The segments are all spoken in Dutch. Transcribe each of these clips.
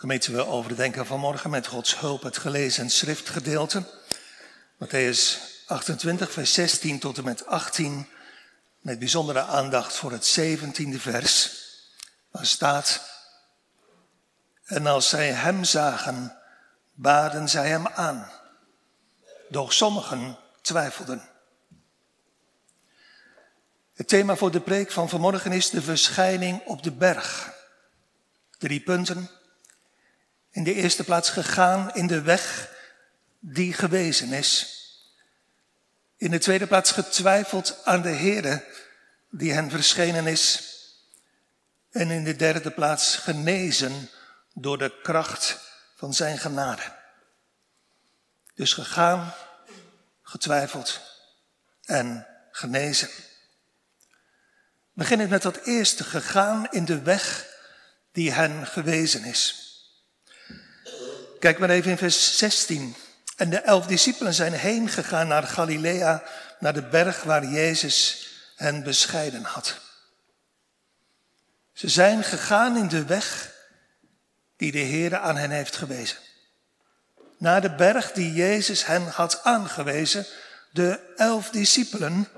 Gemeente, we overdenken vanmorgen met Gods hulp het gelezen schriftgedeelte. Matthäus 28, vers 16 tot en met 18. Met bijzondere aandacht voor het 17e vers. Waar staat. En als zij hem zagen, baden zij hem aan. Doch sommigen twijfelden. Het thema voor de preek van vanmorgen is de verschijning op de berg. Drie punten. In de eerste plaats gegaan in de weg die gewezen is. In de tweede plaats getwijfeld aan de Heere die hen verschenen is. En in de derde plaats genezen door de kracht van zijn genade. Dus gegaan, getwijfeld en genezen. Beginnen met dat eerste, gegaan in de weg die hen gewezen is. Kijk maar even in vers 16. En de elf discipelen zijn heen gegaan naar Galilea, naar de berg waar Jezus hen bescheiden had. Ze zijn gegaan in de weg die de Heer aan hen heeft gewezen. Naar de berg die Jezus hen had aangewezen, de elf discipelen.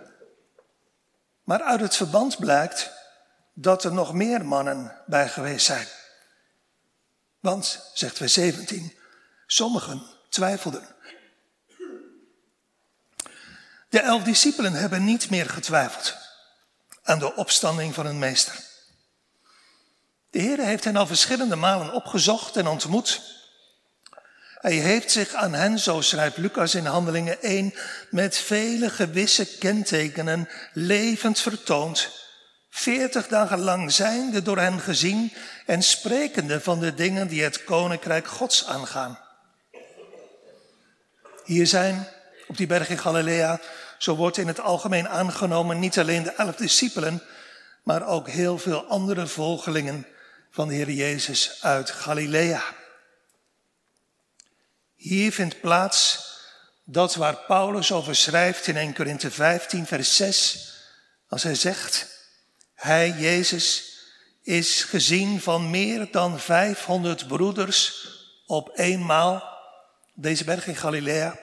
Maar uit het verband blijkt dat er nog meer mannen bij geweest zijn. Want, zegt vers 17, sommigen twijfelden. De elf discipelen hebben niet meer getwijfeld aan de opstanding van hun meester. De Heer heeft hen al verschillende malen opgezocht en ontmoet. Hij heeft zich aan hen, zo schrijft Lucas in Handelingen 1, met vele gewisse kentekenen levend vertoond Veertig dagen lang zijnde door hen gezien en sprekende van de dingen die het koninkrijk Gods aangaan. Hier zijn, op die berg in Galilea, zo wordt in het algemeen aangenomen niet alleen de elf discipelen, maar ook heel veel andere volgelingen van de Heer Jezus uit Galilea. Hier vindt plaats dat waar Paulus over schrijft in 1 Korinthe 15, vers 6, als hij zegt, hij, Jezus, is gezien van meer dan 500 broeders op eenmaal, deze berg in Galilea,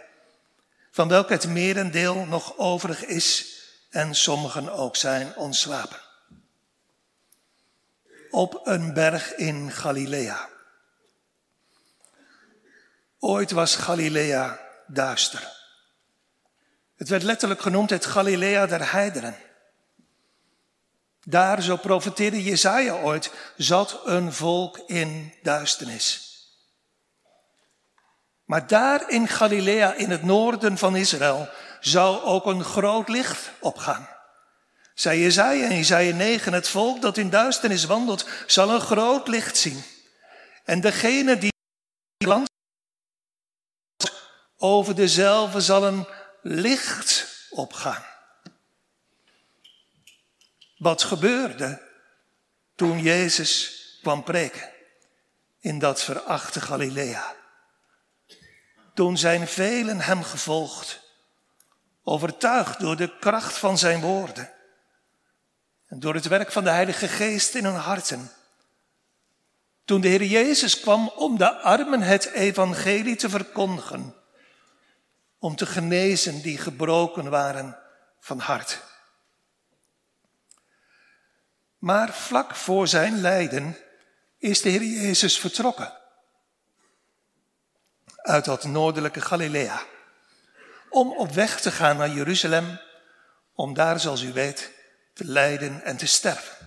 van welke het merendeel nog overig is en sommigen ook zijn ontslapen. Op een berg in Galilea. Ooit was Galilea duister. Het werd letterlijk genoemd het Galilea der heidenen. Daar, zo profeteerde Jezaja ooit, zat een volk in duisternis. Maar daar in Galilea, in het noorden van Israël, zou ook een groot licht opgaan. Zei Jezaja in Jezaja 9, het volk dat in duisternis wandelt, zal een groot licht zien. En degene die land over dezelfde zal een licht opgaan. Wat gebeurde toen Jezus kwam preken in dat verachte Galilea? Toen zijn velen hem gevolgd, overtuigd door de kracht van zijn woorden en door het werk van de Heilige Geest in hun harten. Toen de Heer Jezus kwam om de armen het evangelie te verkondigen, om te genezen die gebroken waren van hart. Maar vlak voor zijn lijden is de Heer Jezus vertrokken uit dat noordelijke Galilea. Om op weg te gaan naar Jeruzalem, om daar, zoals u weet, te lijden en te sterven.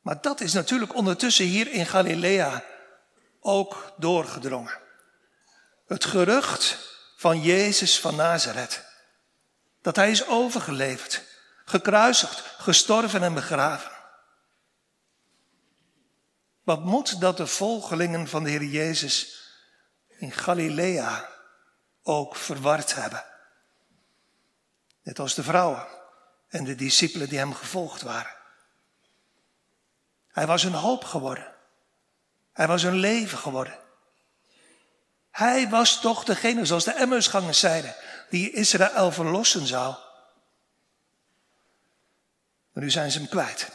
Maar dat is natuurlijk ondertussen hier in Galilea ook doorgedrongen. Het gerucht van Jezus van Nazareth. Dat hij is overgeleverd, gekruisigd, gestorven en begraven. Wat moet dat de volgelingen van de Heer Jezus in Galilea ook verward hebben? Net als de vrouwen en de discipelen die hem gevolgd waren. Hij was een hoop geworden. Hij was een leven geworden. Hij was toch degene, zoals de Emmersgangers zeiden, die Israël verlossen zou. Nu zijn ze hem kwijt.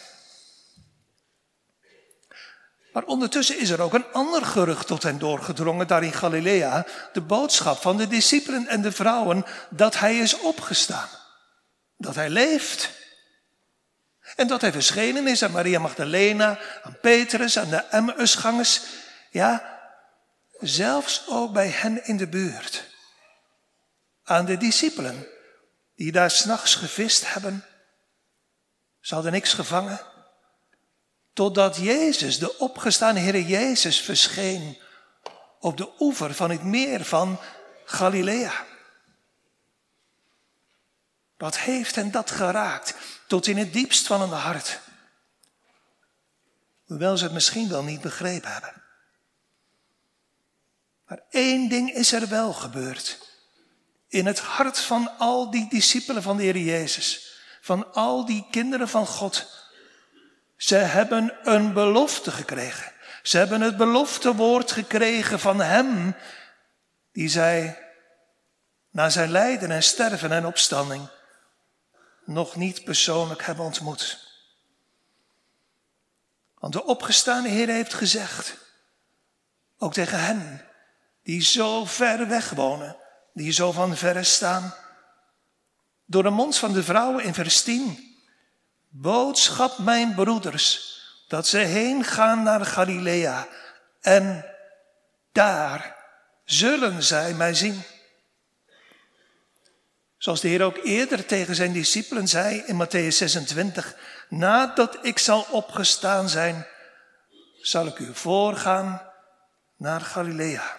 Maar ondertussen is er ook een ander gerucht tot hen doorgedrongen daar in Galilea. De boodschap van de discipelen en de vrouwen dat hij is opgestaan. Dat hij leeft. En dat hij verschenen is aan Maria Magdalena, aan Petrus, aan de Emmausgangers. Ja, zelfs ook bij hen in de buurt. Aan de discipelen die daar s'nachts gevist hebben. Ze hadden niks gevangen. Totdat Jezus, de opgestaan Heer Jezus, verscheen op de oever van het meer van Galilea. Wat heeft hen dat geraakt tot in het diepst van hun hart? Hoewel ze het misschien wel niet begrepen hebben. Maar één ding is er wel gebeurd. In het hart van al die discipelen van de Heer Jezus. Van al die kinderen van God ze hebben een belofte gekregen. Ze hebben het beloftewoord gekregen van Hem, die zij na zijn lijden en sterven en opstanding nog niet persoonlijk hebben ontmoet. Want de opgestaande Heer heeft gezegd, ook tegen hen die zo ver weg wonen, die zo van verre staan, door de mond van de vrouwen in vers 10, Boodschap mijn broeders, dat ze heen gaan naar Galilea en daar zullen zij mij zien. Zoals de Heer ook eerder tegen zijn discipelen zei in Matthäus 26, nadat ik zal opgestaan zijn, zal ik u voorgaan naar Galilea.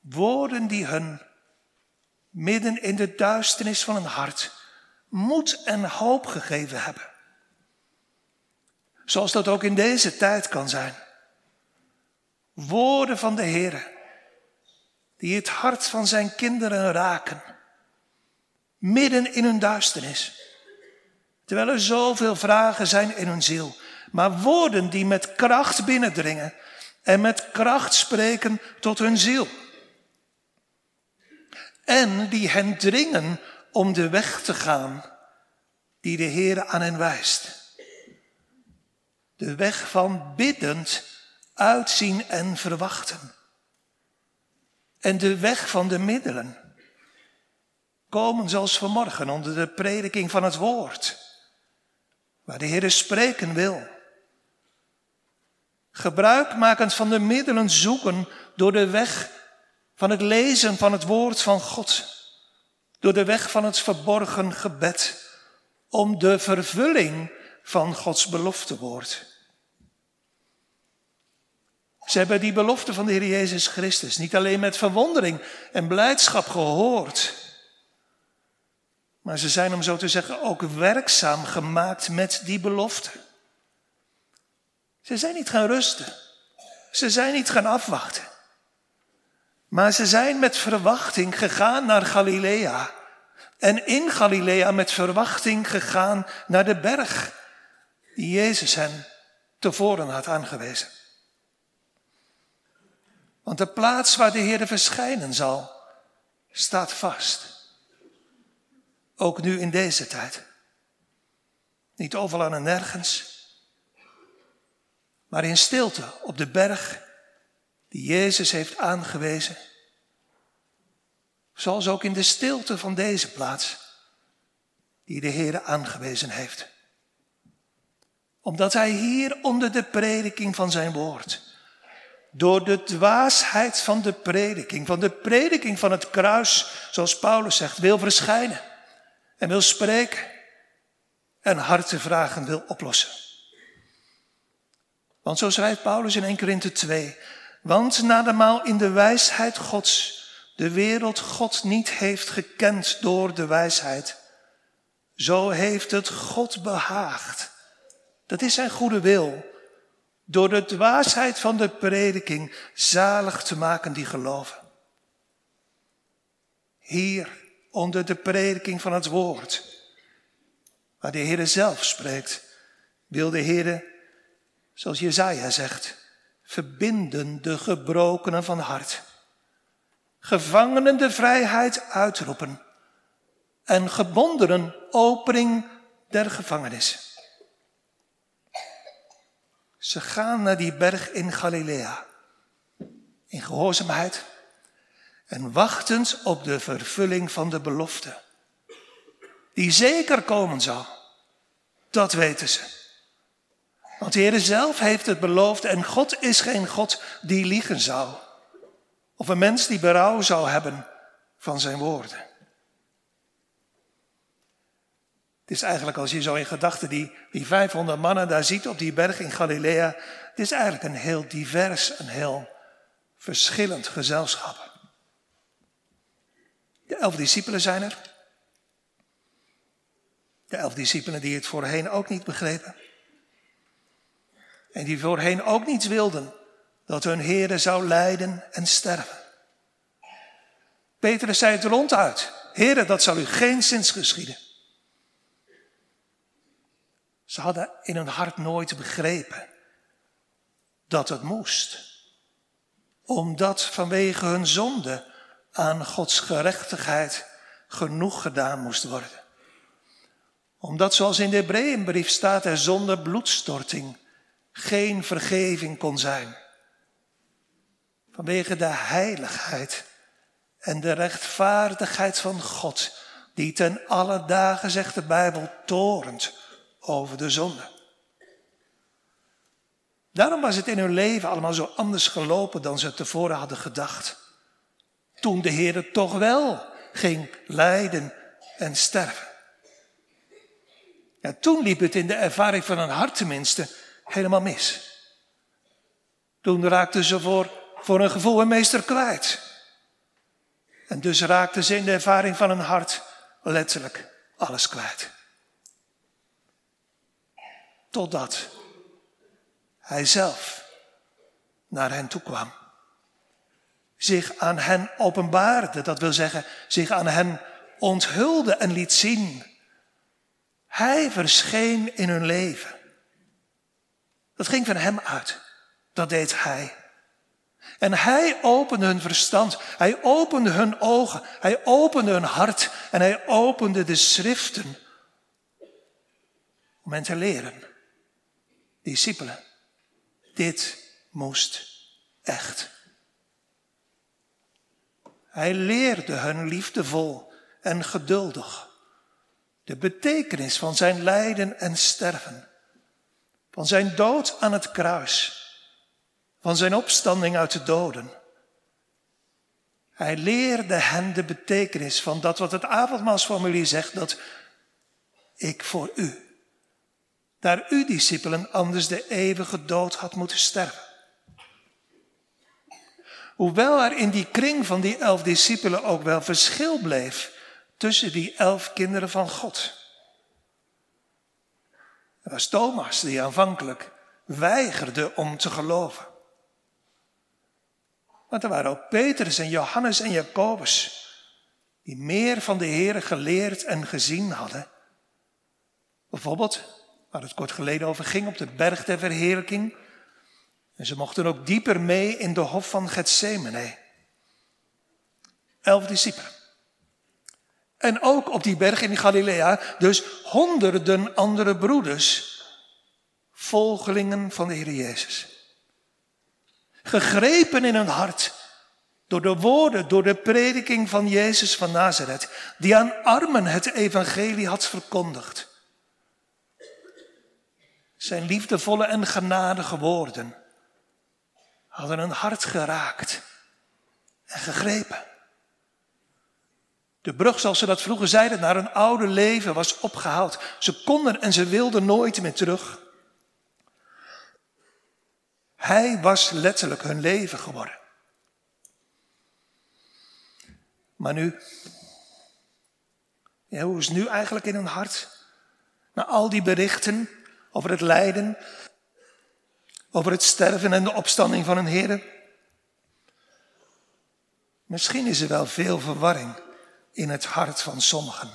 Woorden die hun midden in de duisternis van een hart moed en hoop gegeven hebben. Zoals dat ook in deze tijd kan zijn. Woorden van de Heer, die het hart van zijn kinderen raken, midden in hun duisternis. Terwijl er zoveel vragen zijn in hun ziel, maar woorden die met kracht binnendringen en met kracht spreken tot hun ziel. En die hen dringen om de weg te gaan die de Heer aan hen wijst. De weg van biddend uitzien en verwachten. En de weg van de middelen. Komen zoals vanmorgen onder de prediking van het woord. Waar de Heer spreken wil. Gebruikmakend van de middelen zoeken door de weg van het lezen van het woord van God door de weg van het verborgen gebed om de vervulling van Gods beloftewoord. Ze hebben die belofte van de Heer Jezus Christus niet alleen met verwondering en blijdschap gehoord, maar ze zijn, om zo te zeggen, ook werkzaam gemaakt met die belofte. Ze zijn niet gaan rusten. Ze zijn niet gaan afwachten. Maar ze zijn met verwachting gegaan naar Galilea. En in Galilea met verwachting gegaan naar de berg die Jezus hen tevoren had aangewezen. Want de plaats waar de Heer verschijnen zal, staat vast. Ook nu in deze tijd. Niet overal en nergens, maar in stilte op de berg die Jezus heeft aangewezen. Zoals ook in de stilte van deze plaats, die de Heer aangewezen heeft. Omdat Hij hier onder de prediking van zijn woord, door de dwaasheid van de prediking, van de prediking van het kruis, zoals Paulus zegt, wil verschijnen en wil spreken en hartenvragen wil oplossen. Want zo schrijft Paulus in 1 Korinthe 2, want nademaal in de wijsheid Gods de wereld God niet heeft gekend door de wijsheid, zo heeft het God behaagd. Dat is zijn goede wil. Door de dwaasheid van de prediking zalig te maken die geloven. Hier onder de prediking van het woord, waar de Heer zelf spreekt, wil de Heer, zoals Jezaja zegt, verbinden de gebrokenen van hart. Gevangenen de vrijheid uitroepen en gebondenen opening der gevangenis. Ze gaan naar die berg in Galilea. In gehoorzaamheid en wachtend op de vervulling van de belofte. Die zeker komen zal. Dat weten ze. Want de Heer zelf heeft het beloofd en God is geen God die liegen zou. Of een mens die berouw zou hebben van zijn woorden. Het is eigenlijk als je zo in gedachten die, die 500 mannen daar ziet op die berg in Galilea. Het is eigenlijk een heel divers, een heel verschillend gezelschap. De elf discipelen zijn er. De elf discipelen die het voorheen ook niet begrepen. En die voorheen ook niets wilden dat hun Heere zou lijden en sterven. Petrus zei het ronduit. Heere, dat zal u geen zins geschieden. Ze hadden in hun hart nooit begrepen dat het moest. Omdat vanwege hun zonde aan Gods gerechtigheid genoeg gedaan moest worden. Omdat zoals in de Hebreeënbrief staat er zonder bloedstorting geen vergeving kon zijn. Vanwege de heiligheid en de rechtvaardigheid van God, die ten alle dagen, zegt de Bijbel, torent over de zonde. Daarom was het in hun leven allemaal zo anders gelopen dan ze tevoren hadden gedacht. Toen de Heer toch wel ging lijden en sterven. Ja, toen liep het in de ervaring van een hart tenminste helemaal mis. Toen raakten ze voor, voor een gevoel een meester kwijt. En dus raakten ze in de ervaring van een hart letterlijk alles kwijt. Totdat hij zelf naar hen toe kwam. Zich aan hen openbaarde, dat wil zeggen, zich aan hen onthulde en liet zien. Hij verscheen in hun leven. Dat ging van hem uit. Dat deed hij. En hij opende hun verstand, hij opende hun ogen, hij opende hun hart en hij opende de schriften om hen te leren. Discipelen, dit moest echt. Hij leerde hun liefdevol en geduldig de betekenis van zijn lijden en sterven, van zijn dood aan het kruis van zijn opstanding uit de doden. Hij leerde hen de betekenis van dat wat het avondmaalsformulier zegt, dat ik voor u, daar u discipelen anders de eeuwige dood had moeten sterven. Hoewel er in die kring van die elf discipelen ook wel verschil bleef tussen die elf kinderen van God. Er was Thomas die aanvankelijk weigerde om te geloven. Want er waren ook Petrus en Johannes en Jacobus, die meer van de Heer geleerd en gezien hadden. Bijvoorbeeld, waar het kort geleden over ging, op de berg der verheerlijking. En ze mochten ook dieper mee in de hof van Gethsemane. Elf discipelen. En ook op die berg in Galilea, dus honderden andere broeders, volgelingen van de Heer Jezus gegrepen in hun hart door de woorden, door de prediking van Jezus van Nazareth, die aan armen het evangelie had verkondigd. Zijn liefdevolle en genadige woorden hadden hun hart geraakt en gegrepen. De brug, zoals ze dat vroeger zeiden, naar een oude leven was opgehaald. Ze konden en ze wilden nooit meer terug. Hij was letterlijk hun leven geworden. Maar nu, ja, hoe is het nu eigenlijk in hun hart? Na al die berichten over het lijden, over het sterven en de opstanding van een Heer. Misschien is er wel veel verwarring in het hart van sommigen.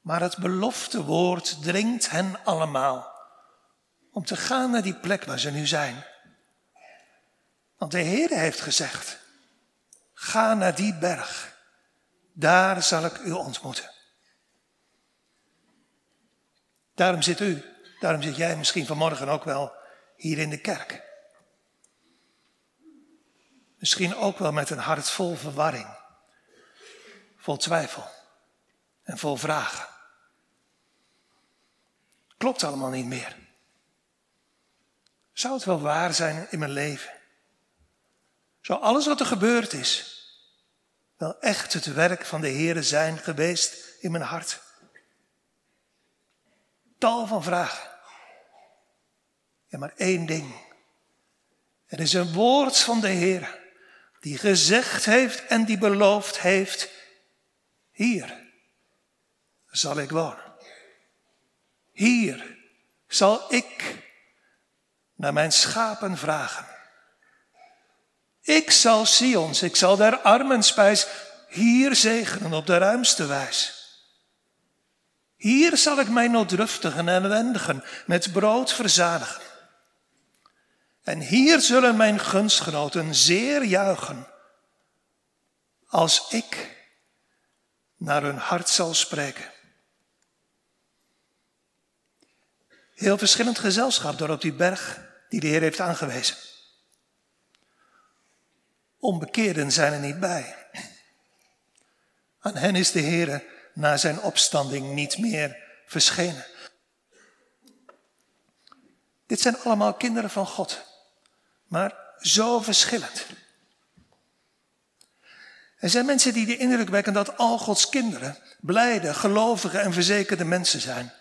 Maar het belofte woord dringt hen allemaal om te gaan naar die plek waar ze nu zijn. Want de Heer heeft gezegd, ga naar die berg, daar zal ik u ontmoeten. Daarom zit u Daarom zit jij misschien vanmorgen ook wel hier in de kerk. Misschien ook wel met een hart vol verwarring, vol twijfel en vol vragen. Klopt allemaal niet meer. Zou het wel waar zijn in mijn leven? Zou alles wat er gebeurd is wel echt het werk van de Heere zijn geweest in mijn hart? Tal van vragen. Ja, maar één ding. Er is een woord van de Heer die gezegd heeft en die beloofd heeft, hier zal ik wonen. Hier zal ik naar mijn schapen vragen. Ik zal Sions, ik zal der armen spijs hier zegenen op de ruimste wijs. Hier zal ik mijn nooddruftigen en ellendigen met brood verzadigen. En hier zullen mijn gunstgenoten zeer juichen, als ik naar hun hart zal spreken. Heel verschillend gezelschap door op die berg die de Heer heeft aangewezen. Onbekeerden zijn er niet bij. Aan hen is de Heer na zijn opstanding niet meer verschenen. Dit zijn allemaal kinderen van God, maar zo verschillend. Er zijn mensen die de indruk wekken dat al Gods kinderen blijde, gelovige en verzekerde mensen zijn.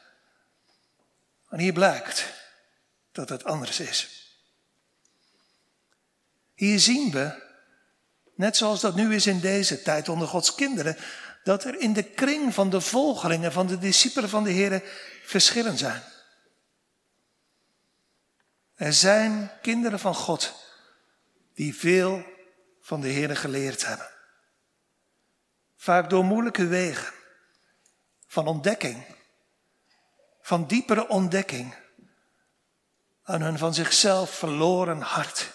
Maar hier blijkt dat het anders is. Hier zien we, net zoals dat nu is in deze tijd onder Gods kinderen, dat er in de kring van de volgelingen, van de discipelen van de Heer, verschillen zijn. Er zijn kinderen van God die veel van de Heer geleerd hebben. Vaak door moeilijke wegen. Van ontdekking, van diepere ontdekking. Aan hun van zichzelf verloren hart,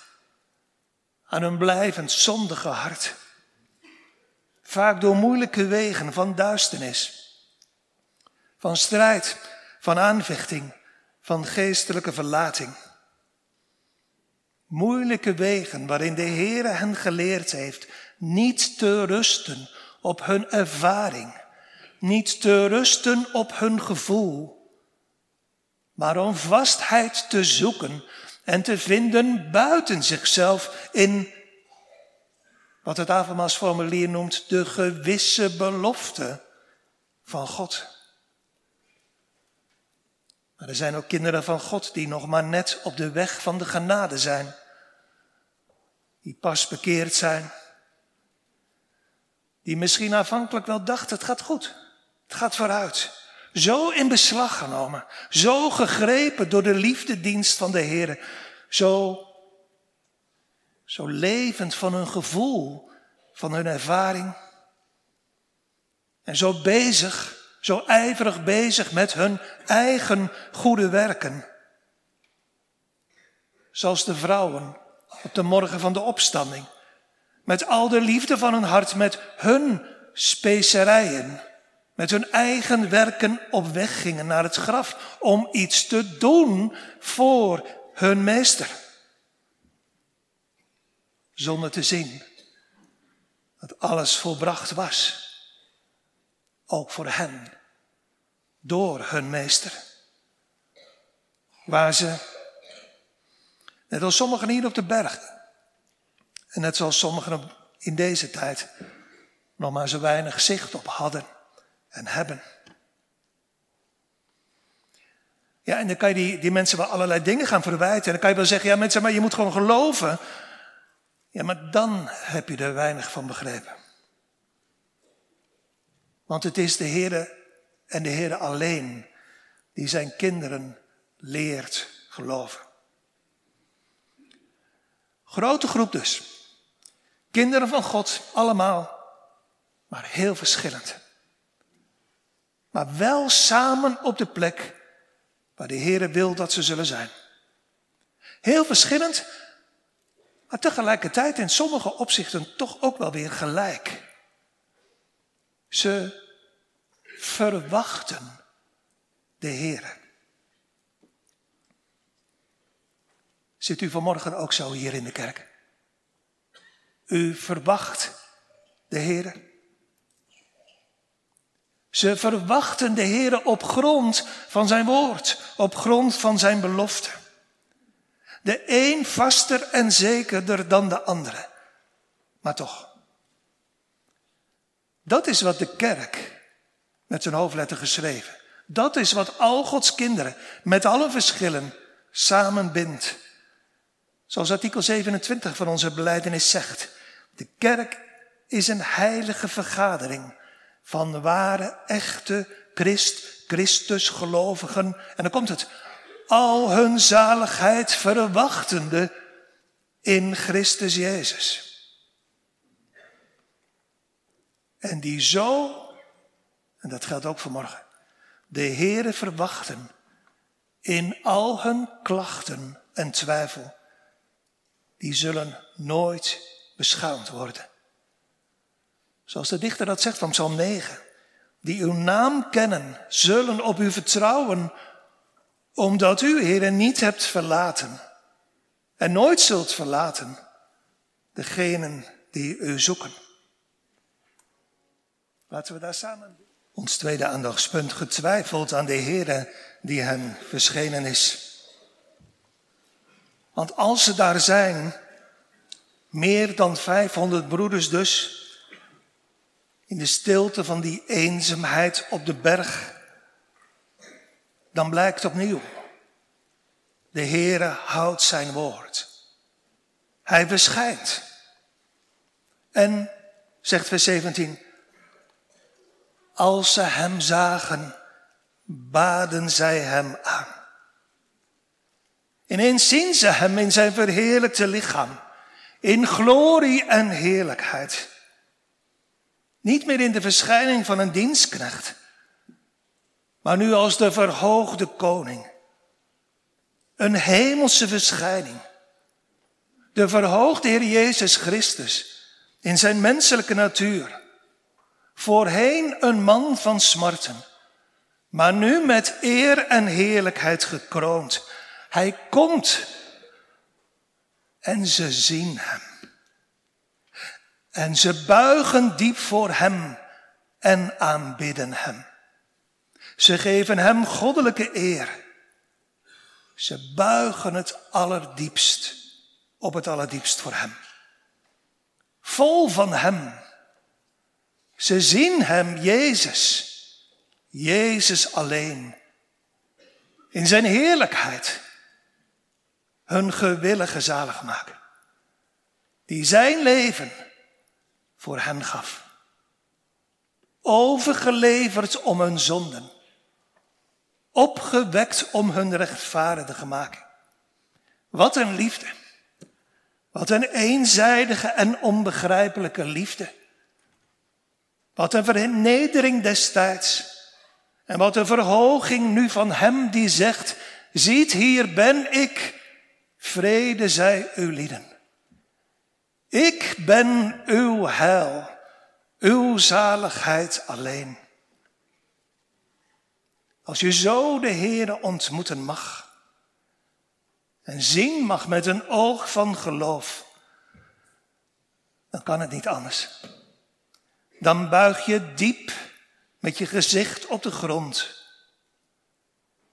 aan hun blijvend zondige hart. Vaak door moeilijke wegen van duisternis, van strijd, van aanvechting, van geestelijke verlating. Moeilijke wegen waarin de Heere hen geleerd heeft niet te rusten op hun ervaring, niet te rusten op hun gevoel, maar om vastheid te zoeken en te vinden buiten zichzelf in wat het avondmaalsformulier noemt de gewisse belofte van God. Maar er zijn ook kinderen van God die nog maar net op de weg van de genade zijn. Die pas bekeerd zijn. Die misschien aanvankelijk wel dachten, het gaat goed. Het gaat vooruit. Zo in beslag genomen. Zo gegrepen door de liefdedienst van de Heer. Zo, zo levend van hun gevoel, van hun ervaring. En zo bezig, zo ijverig bezig met hun eigen goede werken. Zoals de vrouwen op de morgen van de opstanding. Met al de liefde van hun hart, met hun specerijen met hun eigen werken op weg gingen naar het graf om iets te doen voor hun meester. Zonder te zien dat alles volbracht was, ook voor hen, door hun meester. Waar ze, net als sommigen hier op de berg, en net zoals sommigen in deze tijd, nog maar zo weinig zicht op hadden en hebben. Ja, en dan kan je die, die mensen wel allerlei dingen gaan verwijten. En dan kan je wel zeggen, ja mensen, maar je moet gewoon geloven. Ja, maar dan heb je er weinig van begrepen. Want het is de Heer en de Heer alleen die zijn kinderen leert geloven. Grote groep dus. Kinderen van God, allemaal, maar heel verschillend maar wel samen op de plek waar de Heere wil dat ze zullen zijn. Heel verschillend, maar tegelijkertijd in sommige opzichten toch ook wel weer gelijk. Ze verwachten de Heere. Zit u vanmorgen ook zo hier in de kerk? U verwacht de Heer. Ze verwachten de Heer op grond van zijn woord, op grond van zijn belofte. De een vaster en zekerder dan de andere. Maar toch. Dat is wat de kerk met zijn hoofdletter geschreven. Dat is wat al Gods kinderen met alle verschillen samenbindt. Zoals artikel 27 van onze beleidenis zegt. De kerk is een heilige vergadering van ware, echte Christ, Christus gelovigen. En dan komt het. Al hun zaligheid verwachtende in Christus Jezus. En die zo, en dat geldt ook vanmorgen, de Heere verwachten in al hun klachten en twijfel, die zullen nooit beschaamd worden. Zoals de dichter dat zegt van Psalm 9. Die uw naam kennen, zullen op u vertrouwen, omdat u, Heere, niet hebt verlaten en nooit zult verlaten degenen die u zoeken. Laten we daar samen. Ons tweede aandachtspunt getwijfeld aan de Heere die hen verschenen is. Want als ze daar zijn, meer dan 500 broeders dus, in de stilte van die eenzaamheid op de berg, dan blijkt opnieuw, de Heere houdt zijn woord. Hij verschijnt. En, zegt vers 17, als ze hem zagen, baden zij hem aan. Ineens zien ze hem in zijn verheerlijkte lichaam, in glorie en heerlijkheid. Niet meer in de verschijning van een dienstknecht, maar nu als de verhoogde koning. Een hemelse verschijning. De verhoogde Heer Jezus Christus in zijn menselijke natuur Voorheen een man van smarten, maar nu met eer en heerlijkheid gekroond. Hij komt en ze zien hem. En ze buigen diep voor hem en aanbidden hem. Ze geven hem goddelijke eer. Ze buigen het allerdiepst op het allerdiepst voor hem. Vol van hem ze zien hem, Jezus, Jezus alleen, in zijn heerlijkheid, hun gewillige zalig maken, die zijn leven voor hen gaf. Overgeleverd om hun zonden, opgewekt om hun rechtvaardige maken. Wat een liefde. Wat een eenzijdige en onbegrijpelijke liefde. Wat een vernedering destijds. En wat een verhoging nu van hem die zegt, ziet hier ben ik, vrede zij uw lieden. Ik ben uw heil, uw zaligheid alleen. Als je zo de Heere ontmoeten mag en zien mag met een oog van geloof, dan kan het niet anders dan buig je diep met je gezicht op de grond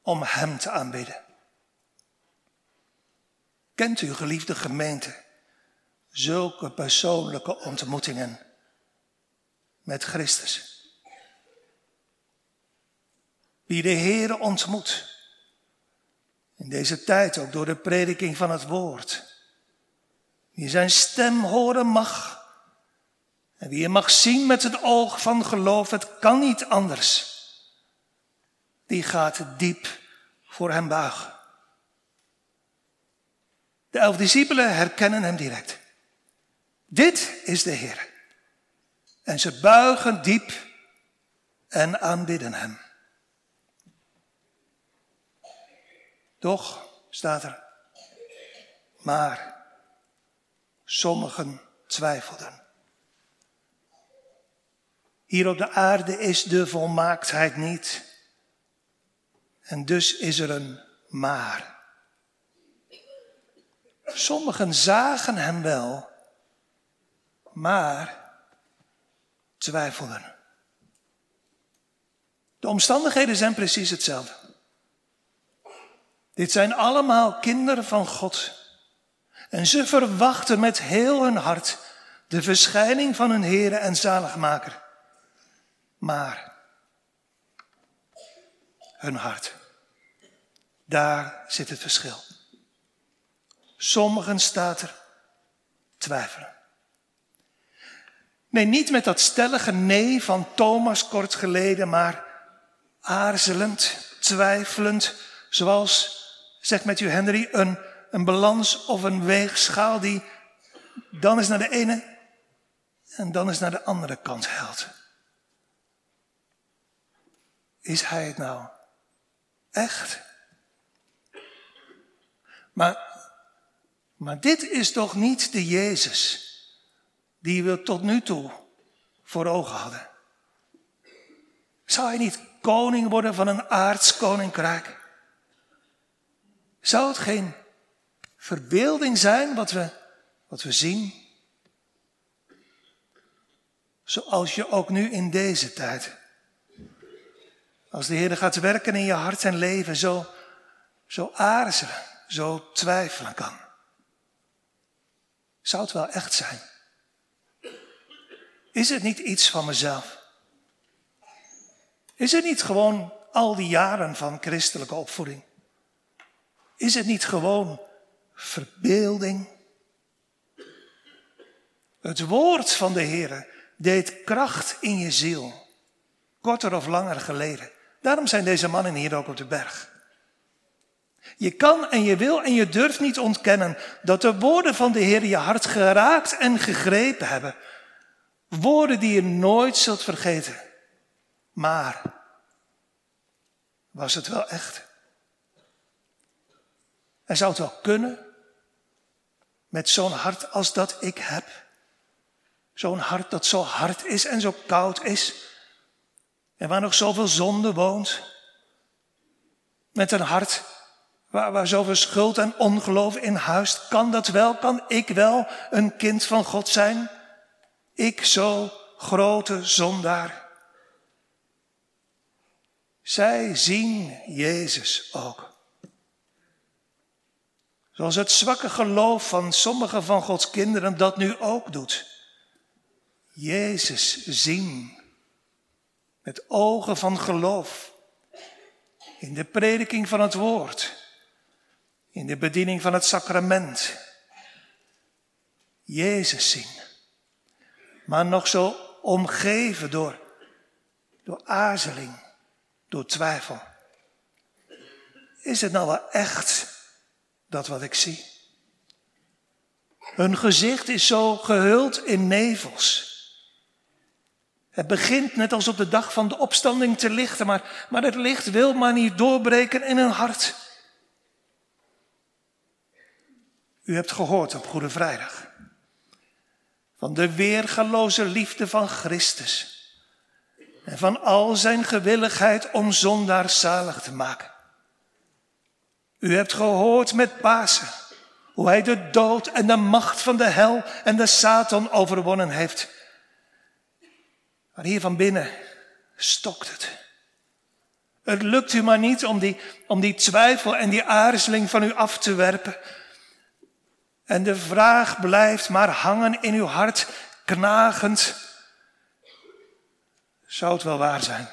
om Hem te aanbidden. Kent u, geliefde gemeente, zulke persoonlijke ontmoetingen met Christus? Wie de Heere ontmoet, in deze tijd ook door de prediking van het woord, wie zijn stem horen mag en wie je mag zien met het oog van geloof, het kan niet anders. Die gaat diep voor hem buigen. De elf discipelen herkennen hem direct. Dit is de Heer. En ze buigen diep en aanbidden hem. Doch, staat er, maar sommigen twijfelden. Hier op de aarde is de volmaaktheid niet. En dus is er een maar. Sommigen zagen hem wel, maar twijfelden. De omstandigheden zijn precies hetzelfde. Dit zijn allemaal kinderen van God. En ze verwachten met heel hun hart de verschijning van hun Heere en Zaligmaker. Maar hun hart, daar zit het verschil. Sommigen staat er twijfelen. Nee, niet met dat stellige nee van Thomas kort geleden, maar aarzelend, twijfelend, zoals, zegt met u Henry, een, een balans of een weegschaal die dan eens naar de ene en dan eens naar de andere kant helt. Is hij het nou echt? Maar, maar dit is toch niet de Jezus die we tot nu toe voor ogen hadden? Zou hij niet koning worden van een aards koninkrijk? Zou het geen verbeelding zijn wat we, wat we zien? Zoals je ook nu in deze tijd, als de Heer gaat werken in je hart en leven, zo, zo aarzelen, zo twijfelen kan. Zou het wel echt zijn? Is het niet iets van mezelf? Is het niet gewoon al die jaren van christelijke opvoeding? Is het niet gewoon verbeelding? Het woord van de Heer deed kracht in je ziel, korter of langer geleden. Daarom zijn deze mannen hier ook op de berg. Je kan en je wil en je durft niet ontkennen dat de woorden van de Heer je hart geraakt en gegrepen hebben. Woorden die je nooit zult vergeten. Maar was het wel echt? En zou het wel kunnen met zo'n hart als dat ik heb? Zo'n hart dat zo hard is en zo koud is. En waar nog zoveel zonde woont. Met een hart waar, waar zoveel schuld en ongeloof in huist. Kan dat wel? Kan ik wel een kind van God zijn? Ik zo grote zondaar. Zij zien Jezus ook. Zoals het zwakke geloof van sommige van Gods kinderen dat nu ook doet. Jezus zien met ogen van geloof in de prediking van het woord, in de bediening van het sacrament. Jezus zien, maar nog zo omgeven door, door aarzeling door twijfel. Is het nou wel echt dat wat ik zie? Hun gezicht is zo gehuld in nevels. Het begint net als op de dag van de opstanding te lichten, maar, maar het licht wil maar niet doorbreken in hun hart. U hebt gehoord op Goede Vrijdag van de weergaloze liefde van Christus en van al zijn gewilligheid om zondaars zalig te maken. U hebt gehoord met Pasen hoe hij de dood en de macht van de hel en de Satan overwonnen heeft. Maar hier van binnen stokt het. Het lukt u maar niet om die, om die twijfel en die aarzeling van u af te werpen. En de vraag blijft maar hangen in uw hart, knagend. Zou het wel waar zijn?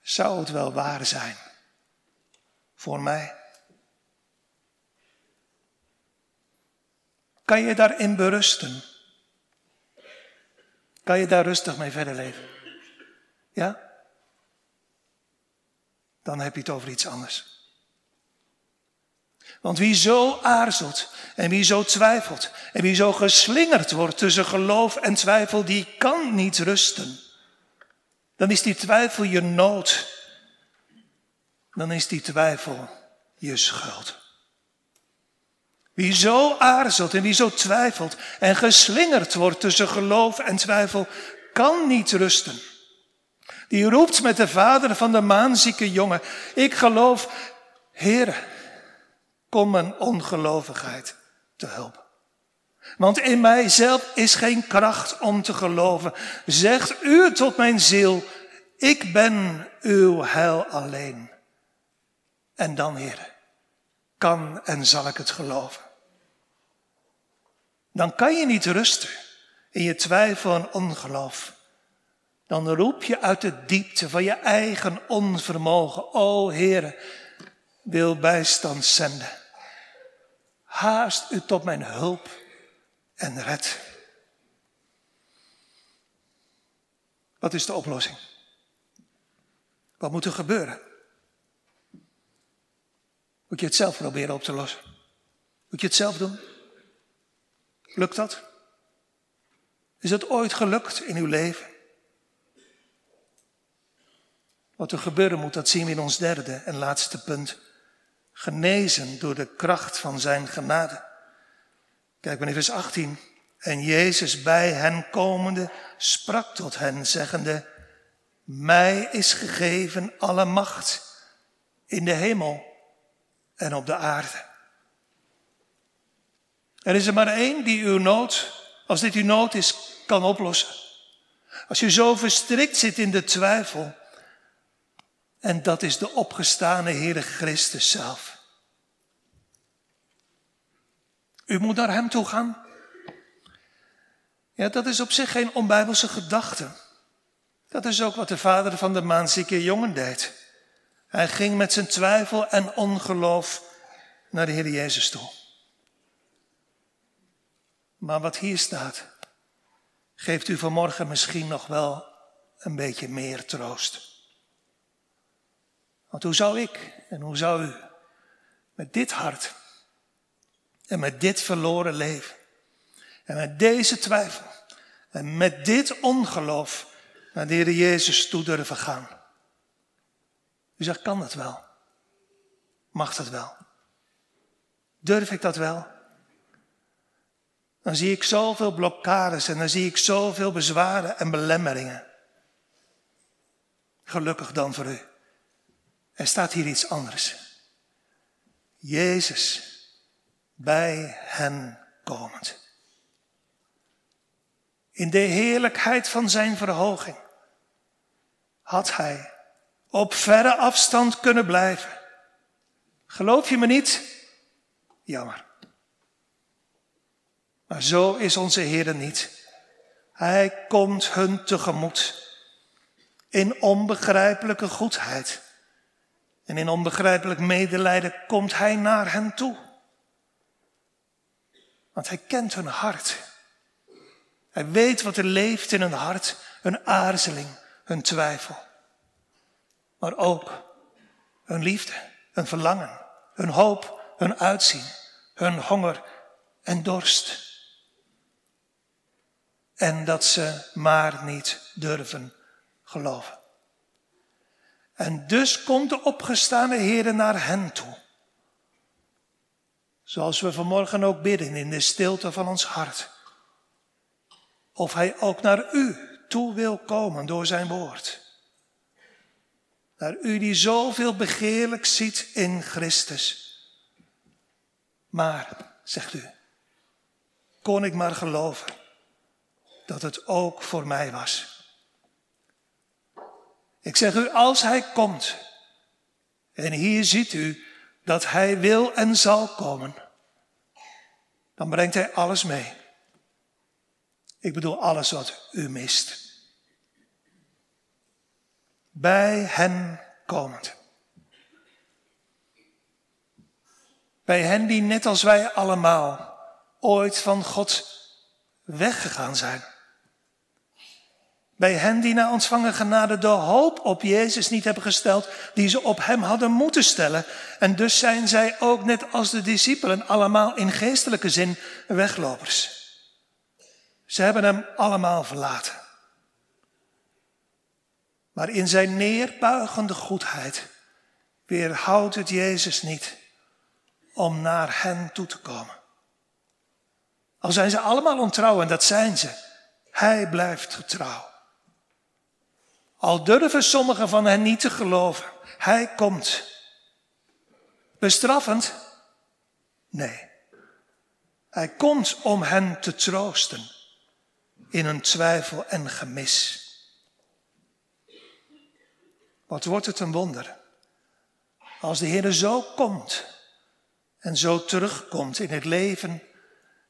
Zou het wel waar zijn voor mij? Kan je daarin berusten? Kan je daar rustig mee verder leven? Ja? Dan heb je het over iets anders. Want wie zo aarzelt en wie zo twijfelt en wie zo geslingerd wordt tussen geloof en twijfel, die kan niet rusten. Dan is die twijfel je nood. Dan is die twijfel je schuld. Wie zo aarzelt en wie zo twijfelt en geslingerd wordt tussen geloof en twijfel, kan niet rusten. Die roept met de vader van de maanzieke jongen, ik geloof, Heer, kom mijn ongelovigheid te hulp. Want in mijzelf is geen kracht om te geloven. Zegt u tot mijn ziel, ik ben uw heil alleen. En dan, Heer, kan en zal ik het geloven. Dan kan je niet rusten in je twijfel en ongeloof. Dan roep je uit de diepte van je eigen onvermogen, o Heer, wil bijstand zenden. Haast u tot mijn hulp en red. Wat is de oplossing? Wat moet er gebeuren? Moet je het zelf proberen op te lossen? Moet je het zelf doen? Lukt dat? Is het ooit gelukt in uw leven? Wat er gebeuren moet, dat zien we in ons derde en laatste punt. Genezen door de kracht van zijn genade. Kijk maar in vers 18. En Jezus bij hen komende sprak tot hen, zeggende, Mij is gegeven alle macht in de hemel en op de aarde. Er is er maar één die uw nood, als dit uw nood is, kan oplossen. Als je zo verstrikt zit in de twijfel, en dat is de opgestane Heere Christus zelf. U moet naar Hem toe gaan. Ja, dat is op zich geen onbijbelse gedachte. Dat is ook wat de vader van de maanzieke jongen deed. Hij ging met zijn twijfel en ongeloof naar de Heer Jezus toe. Maar wat hier staat, geeft u vanmorgen misschien nog wel een beetje meer troost. Want hoe zou ik en hoe zou u met dit hart en met dit verloren leven en met deze twijfel en met dit ongeloof naar de Heer Jezus toe durven gaan? U zegt, kan dat wel? Mag dat wel? Durf ik dat wel? Dan zie ik zoveel blokkades en dan zie ik zoveel bezwaren en belemmeringen. Gelukkig dan voor u. Er staat hier iets anders. Jezus bij hen komend. In de heerlijkheid van zijn verhoging had hij op verre afstand kunnen blijven. Geloof je me niet? Jammer. Maar zo is onze Heer niet. Hij komt hun tegemoet in onbegrijpelijke goedheid. En in onbegrijpelijk medelijden komt Hij naar hen toe. Want Hij kent hun hart. Hij weet wat er leeft in hun hart, hun aarzeling, hun twijfel. Maar ook hun liefde, hun verlangen, hun hoop, hun uitzien, hun honger en dorst. En dat ze maar niet durven geloven. En dus komt de opgestane Heer naar hen toe. Zoals we vanmorgen ook bidden in de stilte van ons hart. Of Hij ook naar u toe wil komen door zijn woord. Naar u die zoveel begeerlijk ziet in Christus. Maar, zegt u, kon ik maar geloven dat het ook voor mij was. Ik zeg u, als hij komt, en hier ziet u dat hij wil en zal komen, dan brengt hij alles mee. Ik bedoel alles wat u mist. Bij hen komend. Bij hen die net als wij allemaal ooit van God weggegaan zijn. Bij hen die na ontvangen genade de hoop op Jezus niet hebben gesteld, die ze op Hem hadden moeten stellen. En dus zijn zij ook net als de discipelen allemaal in geestelijke zin weglopers. Ze hebben Hem allemaal verlaten. Maar in zijn neerbuigende goedheid weerhoudt het Jezus niet om naar hen toe te komen. Al zijn ze allemaal ontrouw, en dat zijn ze, hij blijft getrouw. Al durven sommigen van hen niet te geloven. Hij komt. Bestraffend? Nee. Hij komt om hen te troosten in hun twijfel en gemis. Wat wordt het een wonder als de Heer zo komt en zo terugkomt in het leven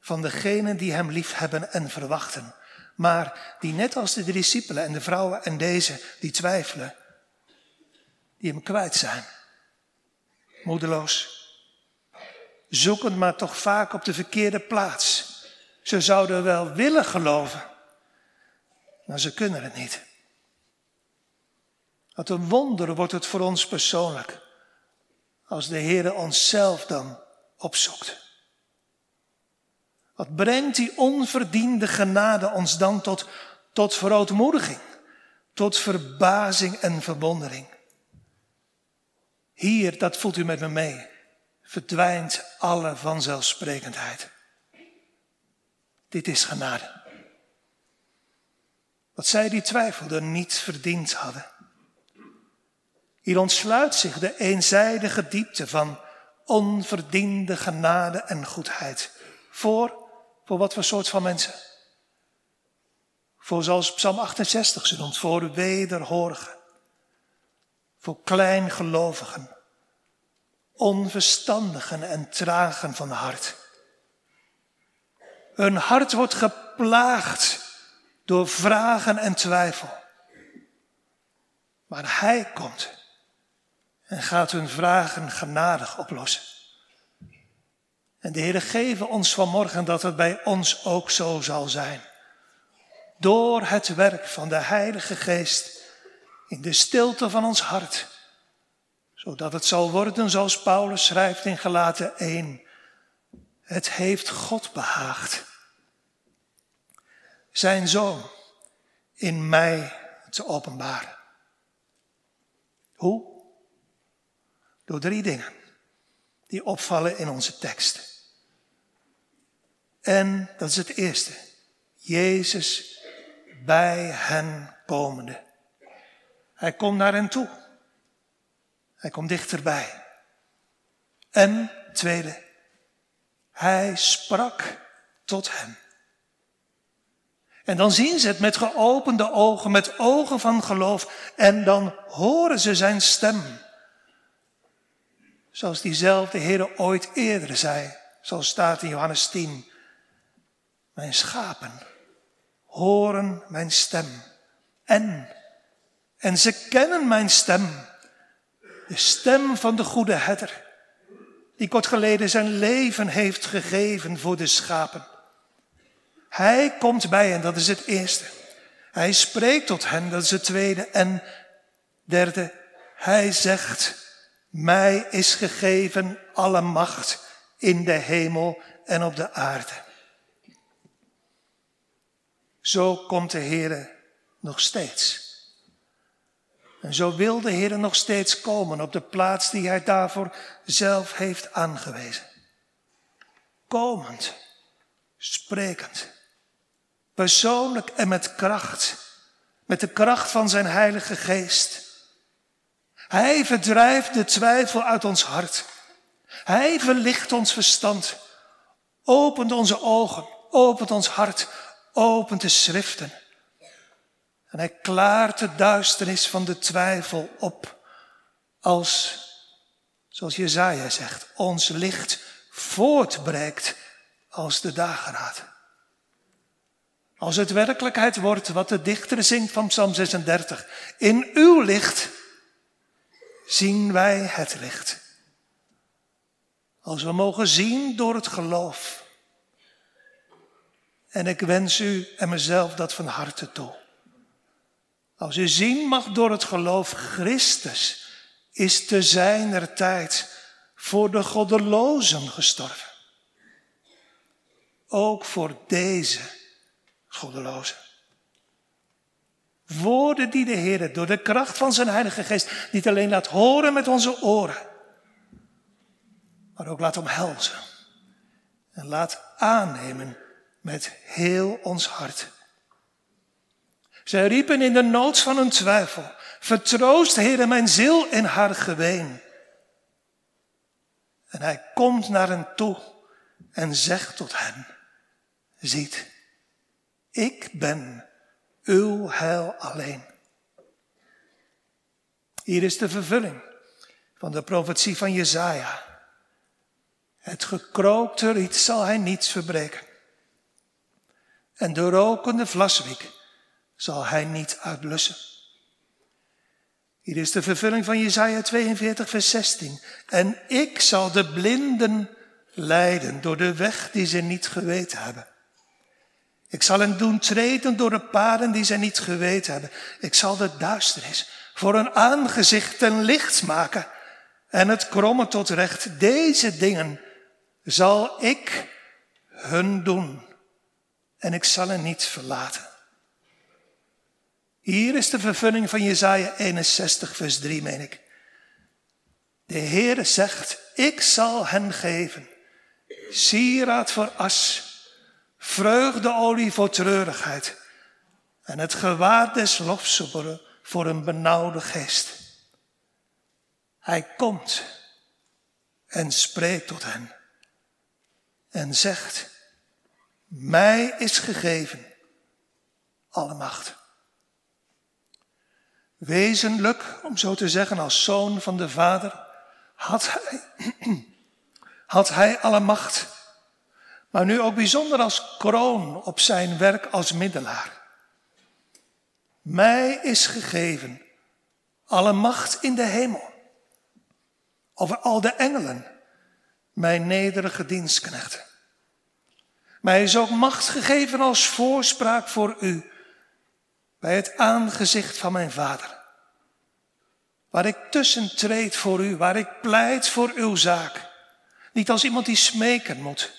van degenen die Hem lief hebben en verwachten, maar die net als de discipelen en de vrouwen en deze die twijfelen, die Hem kwijt zijn, moedeloos, zoekend maar toch vaak op de verkeerde plaats. Ze zouden wel willen geloven, maar ze kunnen het niet. Wat een wonder wordt het voor ons persoonlijk als de Heer onszelf dan opzoekt. Wat brengt die onverdiende genade ons dan tot, tot verootmoediging, tot verbazing en verwondering? Hier, dat voelt u met me mee, verdwijnt alle vanzelfsprekendheid. Dit is genade. Wat zij die twijfelden niet verdiend hadden. Hier ontsluit zich de eenzijdige diepte van onverdiende genade en goedheid. Voor, voor wat voor soort van mensen? Voor zoals Psalm 68 ze noemt, voor wederhorigen. Voor kleingelovigen. Onverstandigen en tragen van hart. Hun hart wordt geplaagd door vragen en twijfel. Maar Hij komt en gaat hun vragen genadig oplossen. En de Heer geven ons vanmorgen dat het bij ons ook zo zal zijn. Door het werk van de Heilige Geest in de stilte van ons hart. Zodat het zal worden zoals Paulus schrijft in Galaten 1. Het heeft God behaagd. Zijn zoon in mij te openbaren. Hoe? Door drie dingen die opvallen in onze tekst. En dat is het eerste. Jezus bij hen komende. Hij komt naar hen toe. Hij komt dichterbij. En tweede, hij sprak tot hen. En dan zien ze het met geopende ogen, met ogen van geloof. En dan horen ze zijn stem. Zoals diezelfde Heer ooit eerder zei, zoals staat in Johannes 10. Mijn schapen horen mijn stem. En, en ze kennen mijn stem. De stem van de goede herder, die kort geleden zijn leven heeft gegeven voor de schapen. Hij komt bij hen, dat is het eerste. Hij spreekt tot hen, dat is het tweede. En derde, hij zegt, mij is gegeven alle macht in de hemel en op de aarde. Zo komt de Heer nog steeds. En zo wil de Heer nog steeds komen op de plaats die Hij daarvoor zelf heeft aangewezen. Komend, sprekend, persoonlijk en met kracht, met de kracht van Zijn Heilige Geest. Hij verdrijft de twijfel uit ons hart. Hij verlicht ons verstand, opent onze ogen, opent ons hart, opent de schriften. En hij klaart de duisternis van de twijfel op als, zoals Jezaja zegt, ons licht voortbreekt als de dageraad. Als het werkelijkheid wordt wat de dichter zingt van Psalm 36. In uw licht zien wij het licht. Als we mogen zien door het geloof. En ik wens u en mezelf dat van harte toe. Als u zien mag door het geloof, Christus is te zijner tijd voor de goddelozen gestorven. Ook voor deze goddelozen. Woorden die de Heer door de kracht van zijn Heilige Geest niet alleen laat horen met onze oren, maar ook laat omhelzen en laat aannemen met heel ons hart. Zij riepen in de nood van hun twijfel, vertroost Heer mijn ziel in haar geween. En hij komt naar hen toe en zegt tot hen, ziet, ik ben uw heil alleen. Hier is de vervulling van de profetie van Jezaja. Het gekrookte riet zal hij niets verbreken. En de rokende vlaswiek zal hij niet uitblussen. Hier is de vervulling van Jesaja 42, vers 16. En ik zal de blinden leiden door de weg die ze niet geweten hebben. Ik zal hen doen treden door de paden die ze niet geweten hebben. Ik zal de duisternis voor hun aangezicht ten licht maken en het kromme tot recht. Deze dingen zal ik hun doen en ik zal hen niet verlaten. Hier is de vervulling van Jesaja 61, vers 3, meen ik. De Heere zegt, ik zal hen geven, sieraad voor as, vreugdeolie voor treurigheid en het gewaad des lofs voor een benauwde geest. Hij komt en spreekt tot hen en zegt, mij is gegeven alle macht. Wezenlijk, om zo te zeggen, als zoon van de Vader, had hij, had hij alle macht. Maar nu ook bijzonder als kroon op zijn werk als middelaar. Mij is gegeven alle macht in de hemel. Over al de engelen, mijn nederige dienstknechten. Mij is ook macht gegeven als voorspraak voor u bij het aangezicht van mijn Vader. Waar ik tussen treed voor u, waar ik pleit voor uw zaak. Niet als iemand die smeken moet,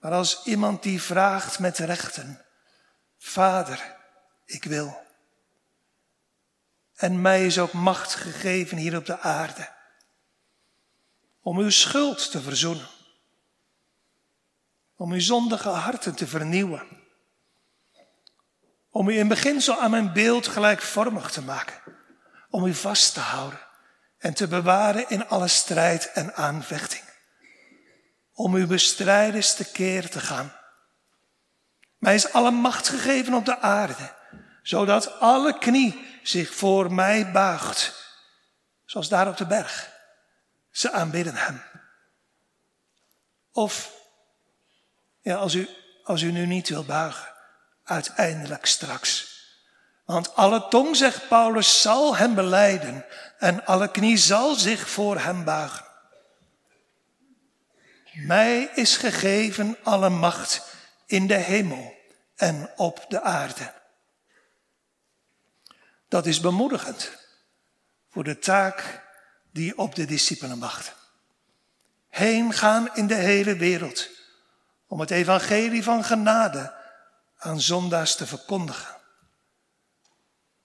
maar als iemand die vraagt met rechten. Vader, ik wil. En mij is ook macht gegeven hier op de aarde om uw schuld te verzoenen, om uw zondige harten te vernieuwen, om u in beginsel aan mijn beeld gelijkvormig te maken, om u vast te houden en te bewaren in alle strijd en aanvechting, om uw bestrijders te keer te gaan. Mij is alle macht gegeven op de aarde zodat alle knie zich voor mij buigt, zoals daar op de berg. Ze aanbidden hem. Of, ja, als u, als u nu niet wil buigen, uiteindelijk straks. Want alle tong, zegt Paulus, zal hem beleiden en alle knie zal zich voor hem buigen. Mij is gegeven alle macht in de hemel en op de aarde. Dat is bemoedigend voor de taak die op de discipelen wacht. Heen gaan in de hele wereld om het evangelie van genade aan zondaars te verkondigen.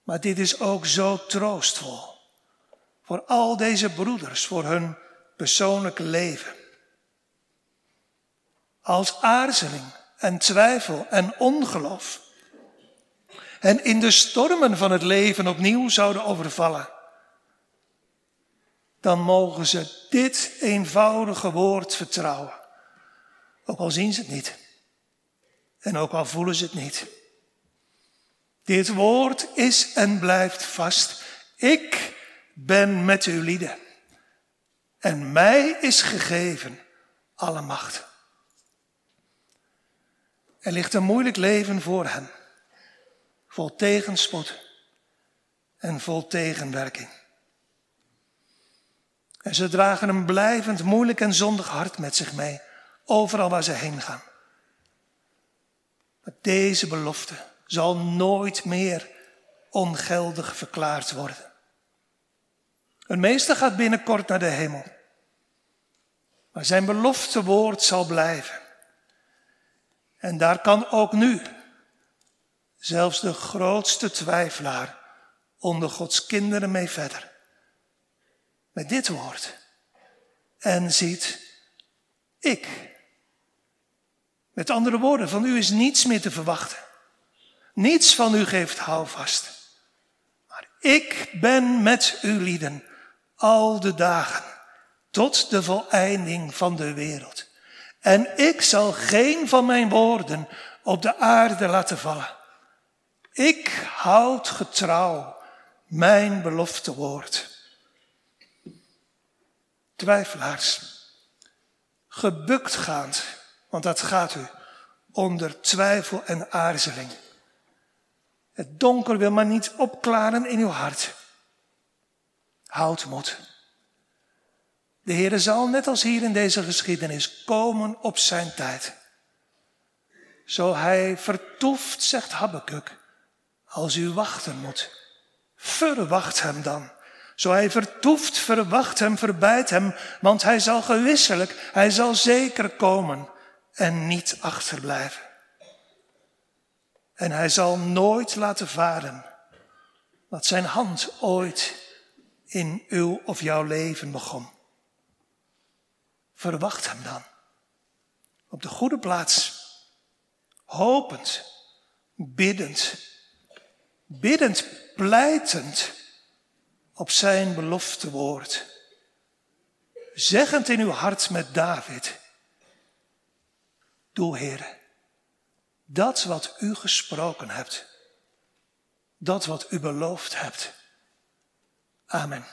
Maar dit is ook zo troostvol voor al deze broeders, voor hun persoonlijke leven. Als aarzeling en twijfel en ongeloof en in de stormen van het leven opnieuw zouden overvallen, dan mogen ze dit eenvoudige woord vertrouwen. Ook al zien ze het niet. En ook al voelen ze het niet. Dit woord is en blijft vast. Ik ben met uw lieden. En mij is gegeven alle macht. Er ligt een moeilijk leven voor hen vol tegenspoed en vol tegenwerking. En ze dragen een blijvend moeilijk en zondig hart met zich mee, overal waar ze heen gaan. Maar deze belofte zal nooit meer ongeldig verklaard worden. Een meester gaat binnenkort naar de hemel. Maar zijn belofte woord zal blijven. En daar kan ook nu zelfs de grootste twijfelaar onder Gods kinderen mee verder. Met dit woord. En ziet, ik. Met andere woorden, van u is niets meer te verwachten. Niets van u geeft houvast. Maar ik ben met u lieden al de dagen tot de voleinding van de wereld. En ik zal geen van mijn woorden op de aarde laten vallen. Ik houd getrouw mijn belofte woord. Twijfelaars, gebukt gaand, want dat gaat u, onder twijfel en aarzeling. Het donker wil maar niet opklaren in uw hart. Houd moed. De Heere zal, net als hier in deze geschiedenis, komen op zijn tijd. Zo hij vertoeft, zegt Habakkuk, als u wachten moet. Verwacht hem dan. Zo hij vertoeft, verwacht hem, verbijt hem, want hij zal gewisselijk, hij zal zeker komen en niet achterblijven. En hij zal nooit laten varen wat zijn hand ooit in uw of jouw leven begon. Verwacht hem dan op de goede plaats, hopend, biddend, biddend, pleitend op zijn belofte woord. Zeggend in uw hart met David, doe Heer, dat wat u gesproken hebt, dat wat u beloofd hebt. Amen.